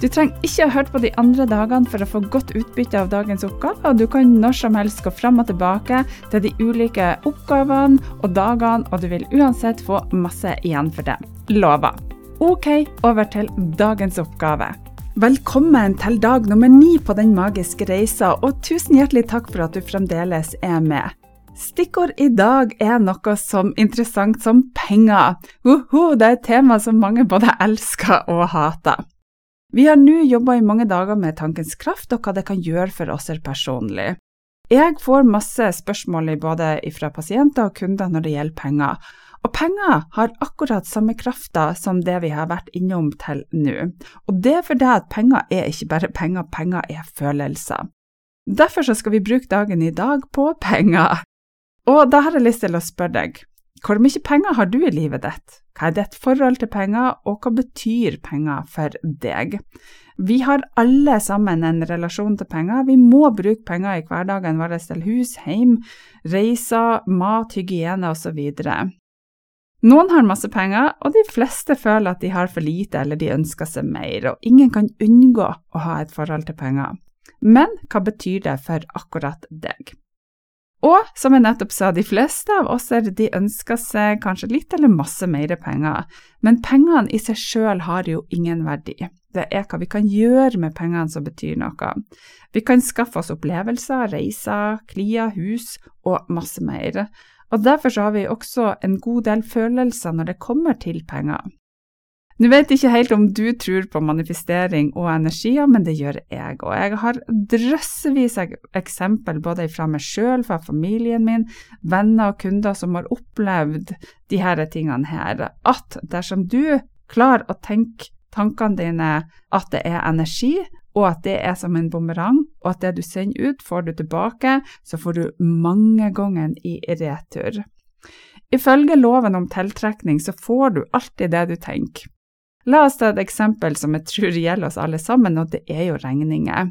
Du trenger ikke ha hørt på de andre dagene for å få godt utbytte av dagens oppgave, og du kan når som helst gå fram og tilbake til de ulike oppgavene og dagene, og du vil uansett få masse igjen for det. Lover. Ok, over til dagens oppgave. Velkommen til dag nummer ni på Den magiske reisa, og tusen hjertelig takk for at du fremdeles er med. Stikkord i dag er noe som interessant som penger. Uhu, det er et tema som mange både elsker og hater. Vi har nå jobba i mange dager med tankens kraft og hva det kan gjøre for oss personlig. Jeg får masse spørsmål både fra pasienter og kunder når det gjelder penger, og penger har akkurat samme krafta som det vi har vært innom til nå. Og det er fordi at penger er ikke bare penger, penger er følelser. Derfor skal vi bruke dagen i dag på penger. Og da har jeg lyst til å spørre deg, hvor mye penger har du i livet ditt? Hva er ditt forhold til penger, og hva betyr penger for deg? Vi har alle sammen en relasjon til penger. Vi må bruke penger i hverdagen vår til hus, hjem, reiser, mat, hygiene osv. Noen har masse penger, og de fleste føler at de har for lite eller de ønsker seg mer, og ingen kan unngå å ha et forhold til penger. Men hva betyr det for akkurat deg? Og som jeg nettopp sa, de fleste av oss er de ønsker seg kanskje litt eller masse mer penger, men pengene i seg sjøl har jo ingen verdi. Det er hva vi kan gjøre med pengene som betyr noe. Vi kan skaffe oss opplevelser, reiser, klier, hus og masse mer. Og Derfor har vi også en god del følelser når det kommer til penger. Nå vet jeg ikke helt om du tror på manifestering og energier, men det gjør jeg. Og jeg har drøssevis av eksempel både fra meg sjøl, fra familien min, venner og kunder som har opplevd de her tingene her. At dersom du klarer å tenke tankene dine at det er energi, og at det er som en bumerang, og at det du sender ut, får du tilbake, så får du mange ganger i retur. Ifølge loven om tiltrekning så får du alltid det du tenker. La oss ta et eksempel som jeg tror gjelder oss alle sammen, og det er jo regninger.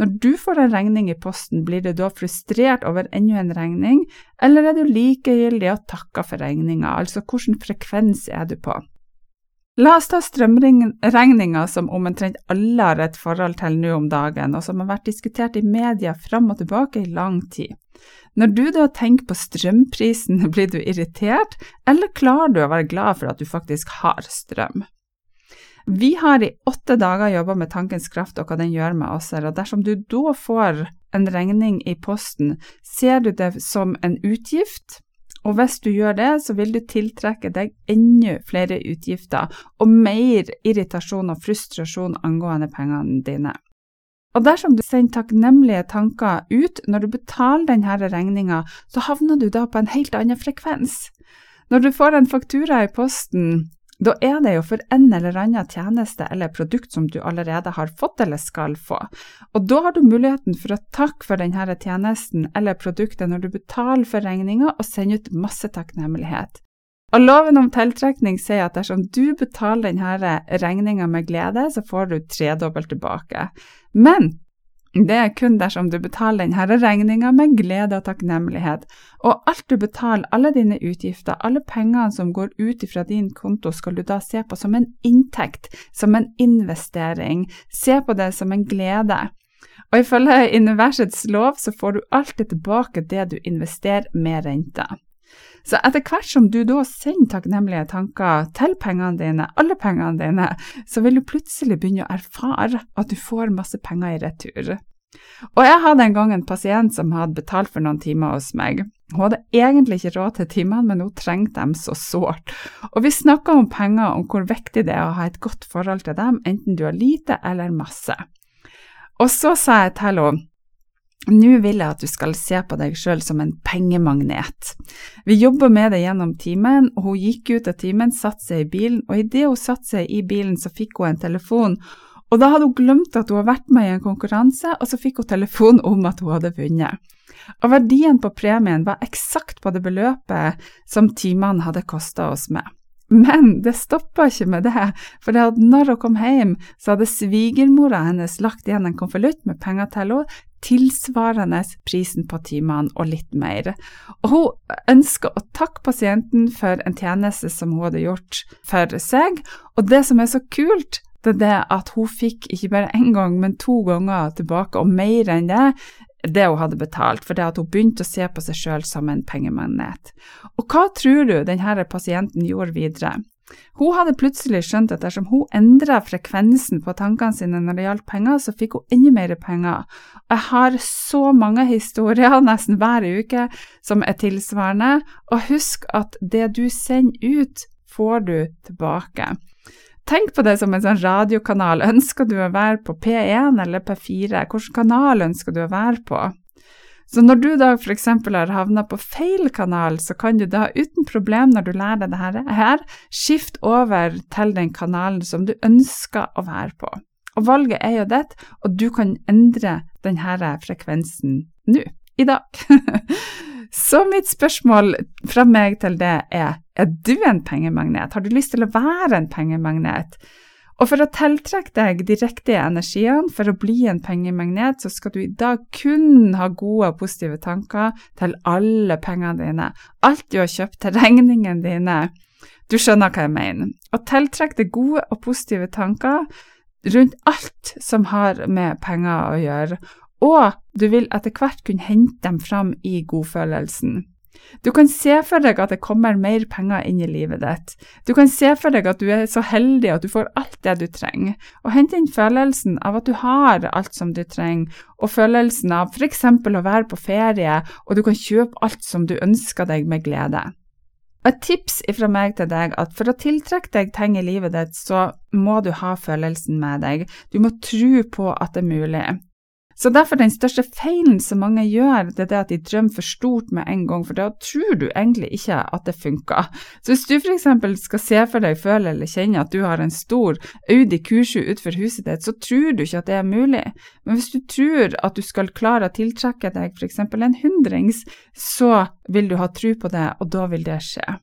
Når du får en regning i posten, blir du da frustrert over enda en regning, eller er du likegyldig og takker for regninga, altså hvilken frekvens er du på? La oss ta strømregninga som omtrent alle har et forhold til nå om dagen, og som har vært diskutert i media fram og tilbake i lang tid. Når du da tenker på strømprisen, blir du irritert, eller klarer du å være glad for at du faktisk har strøm? Vi har i åtte dager jobba med tankens kraft og hva den gjør med oss, og dersom du da får en regning i posten, ser du det som en utgift, og hvis du gjør det, så vil du tiltrekke deg enda flere utgifter og mer irritasjon og frustrasjon angående pengene dine. Og dersom du sender takknemlige tanker ut når du betaler denne regninga, så havner du da på en helt annen frekvens. Når du får en faktura i posten, da er det jo for en eller annen tjeneste eller produkt som du allerede har fått eller skal få, og da har du muligheten for å takke for denne tjenesten eller produktet når du betaler for regninga og sender ut masse takknemlighet. Og Loven om tiltrekning sier at dersom du betaler denne regninga med glede, så får du tredobbelt tilbake. Men det er kun dersom du betaler denne regninga med glede og takknemlighet, og alt du betaler, alle dine utgifter, alle pengene som går ut fra din konto, skal du da se på som en inntekt, som en investering, se på det som en glede. Og ifølge universets lov så får du alltid tilbake det du investerer med renta. Så etter hvert som du da sender takknemlige tanker til pengene dine, alle pengene dine, så vil du plutselig begynne å erfare at du får masse penger i retur. Og jeg hadde en gang en pasient som hadde betalt for noen timer hos meg. Hun hadde egentlig ikke råd til timene, men hun trengte dem så sårt. Og vi snakka om penger, om hvor viktig det er å ha et godt forhold til dem, enten du har lite eller masse. Og så sa jeg til henne nå vil jeg at du skal se på deg sjøl som en pengemagnet. Vi jobber med det gjennom timen, og hun gikk ut av timen, satte seg i bilen, og idet hun satte seg i bilen, så fikk hun en telefon og da hadde hun glemt at hun hadde vært med i en konkurranse, og så fikk hun telefon om at hun hadde vunnet. Og verdien på premien var eksakt på det beløpet som timene hadde kosta oss med. Men det stoppa ikke med det, for det når hun kom hjem, så hadde svigermora hennes lagt igjen en konvolutt med penger til henne, tilsvarende prisen på timene og litt mer. Og hun ønsker å takke pasienten for en tjeneste som hun hadde gjort for seg, og det som er så kult, det er det at hun fikk ikke bare én gang, men to ganger tilbake, og mer enn det, det hun hadde betalt, for det at hun begynte å se på seg sjøl som en pengemagnet. Og hva tror du denne pasienten gjorde videre? Hun hadde plutselig skjønt at dersom hun endra frekvensen på tankene sine når det gjaldt penger, så fikk hun enda mer penger. Jeg har så mange historier nesten hver uke som er tilsvarende, og husk at det du sender ut, får du tilbake. Tenk på det som en sånn radiokanal. Ønsker du å være på P1 eller P4? Hvilken kanal ønsker du å være på? Så når du da f.eks. har havna på feil kanal, så kan du da uten problem, når du lærer deg det her, skifte over til den kanalen som du ønsker å være på. Og valget er jo ditt, og du kan endre denne frekvensen nå, i dag. Så mitt spørsmål fra meg til det er, er du en pengemagnet? Har du lyst til å være en pengemagnet? Og for å tiltrekke deg de riktige energiene for å bli en pengemagnet, så skal du i dag kun ha gode og positive tanker til alle pengene dine. Alt du har kjøpt til regningene dine. Du skjønner hva jeg mener. Å tiltrekke deg gode og positive tanker rundt alt som har med penger å gjøre, og du vil etter hvert kunne hente dem fram i godfølelsen. Du kan se for deg at det kommer mer penger inn i livet ditt. Du kan se for deg at du er så heldig at du får alt det du trenger, og hente inn følelsen av at du har alt som du trenger, og følelsen av f.eks. å være på ferie, og du kan kjøpe alt som du ønsker deg med glede. Et tips fra meg til deg at for å tiltrekke deg ting i livet ditt, så må du ha følelsen med deg. Du må tro på at det er mulig. Så derfor den største feilen som mange gjør, det er det at de drømmer for stort med en gang, for da tror du egentlig ikke at det funker. Så hvis du f.eks. skal se for deg, føle eller kjenne at du har en stor Audi Q7 utenfor huset ditt, så tror du ikke at det er mulig. Men hvis du tror at du skal klare å tiltrekke deg f.eks. en hundrings, så vil du ha tro på det, og da vil det skje.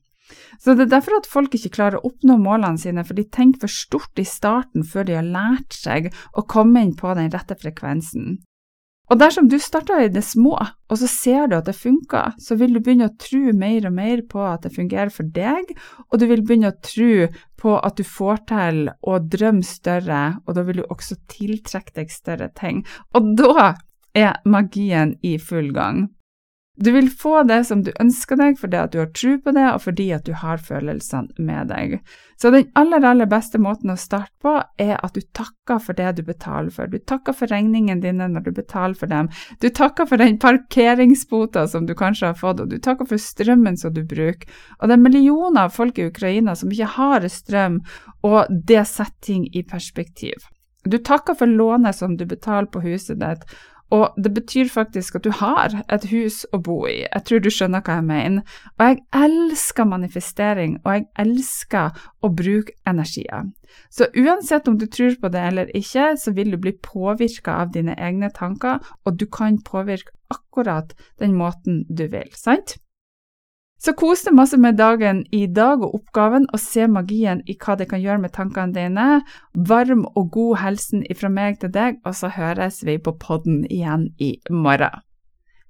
Så Det er derfor at folk ikke klarer å oppnå målene sine, for de tenker for stort i starten før de har lært seg å komme inn på den rette frekvensen. Og dersom du starter i det små, og så ser du at det funker, så vil du begynne å tro mer og mer på at det fungerer for deg, og du vil begynne å tro på at du får til å drømme større, og da vil du også tiltrekke deg større ting. Og da er magien i full gang. Du vil få det som du ønsker deg fordi at du har tro på det, og fordi at du har følelsene med deg. Så den aller, aller beste måten å starte på, er at du takker for det du betaler for. Du takker for regningene dine når du betaler for dem. Du takker for den parkeringsbota som du kanskje har fått, og du takker for strømmen som du bruker. Og det er millioner av folk i Ukraina som ikke har strøm, og det setter ting i perspektiv. Du takker for lånet som du betaler på huset ditt, og det betyr faktisk at du har et hus å bo i. Jeg tror du skjønner hva jeg mener. Og jeg elsker manifestering, og jeg elsker å bruke energier. Så uansett om du tror på det eller ikke, så vil du bli påvirka av dine egne tanker, og du kan påvirke akkurat den måten du vil, sant? Så kos deg masse med dagen i dag og oppgaven, og se magien i hva det kan gjøre med tankene dine. Varm og god helsen ifra meg til deg, og så høres vi på podden igjen i morgen.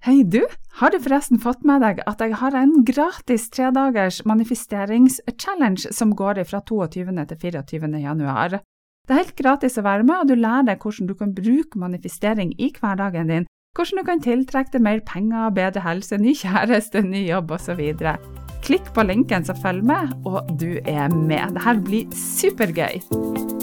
Hei du, har du forresten fått med deg at jeg har en gratis tredagers manifesteringschallenge som går fra 22. til 24. januar? Det er helt gratis å være med, og du lærer deg hvordan du kan bruke manifestering i hverdagen din hvordan du kan tiltrekke deg mer penger, bedre helse, ny kjæreste, ny jobb osv. Klikk på linken som følger med, og du er med. Dette blir supergøy!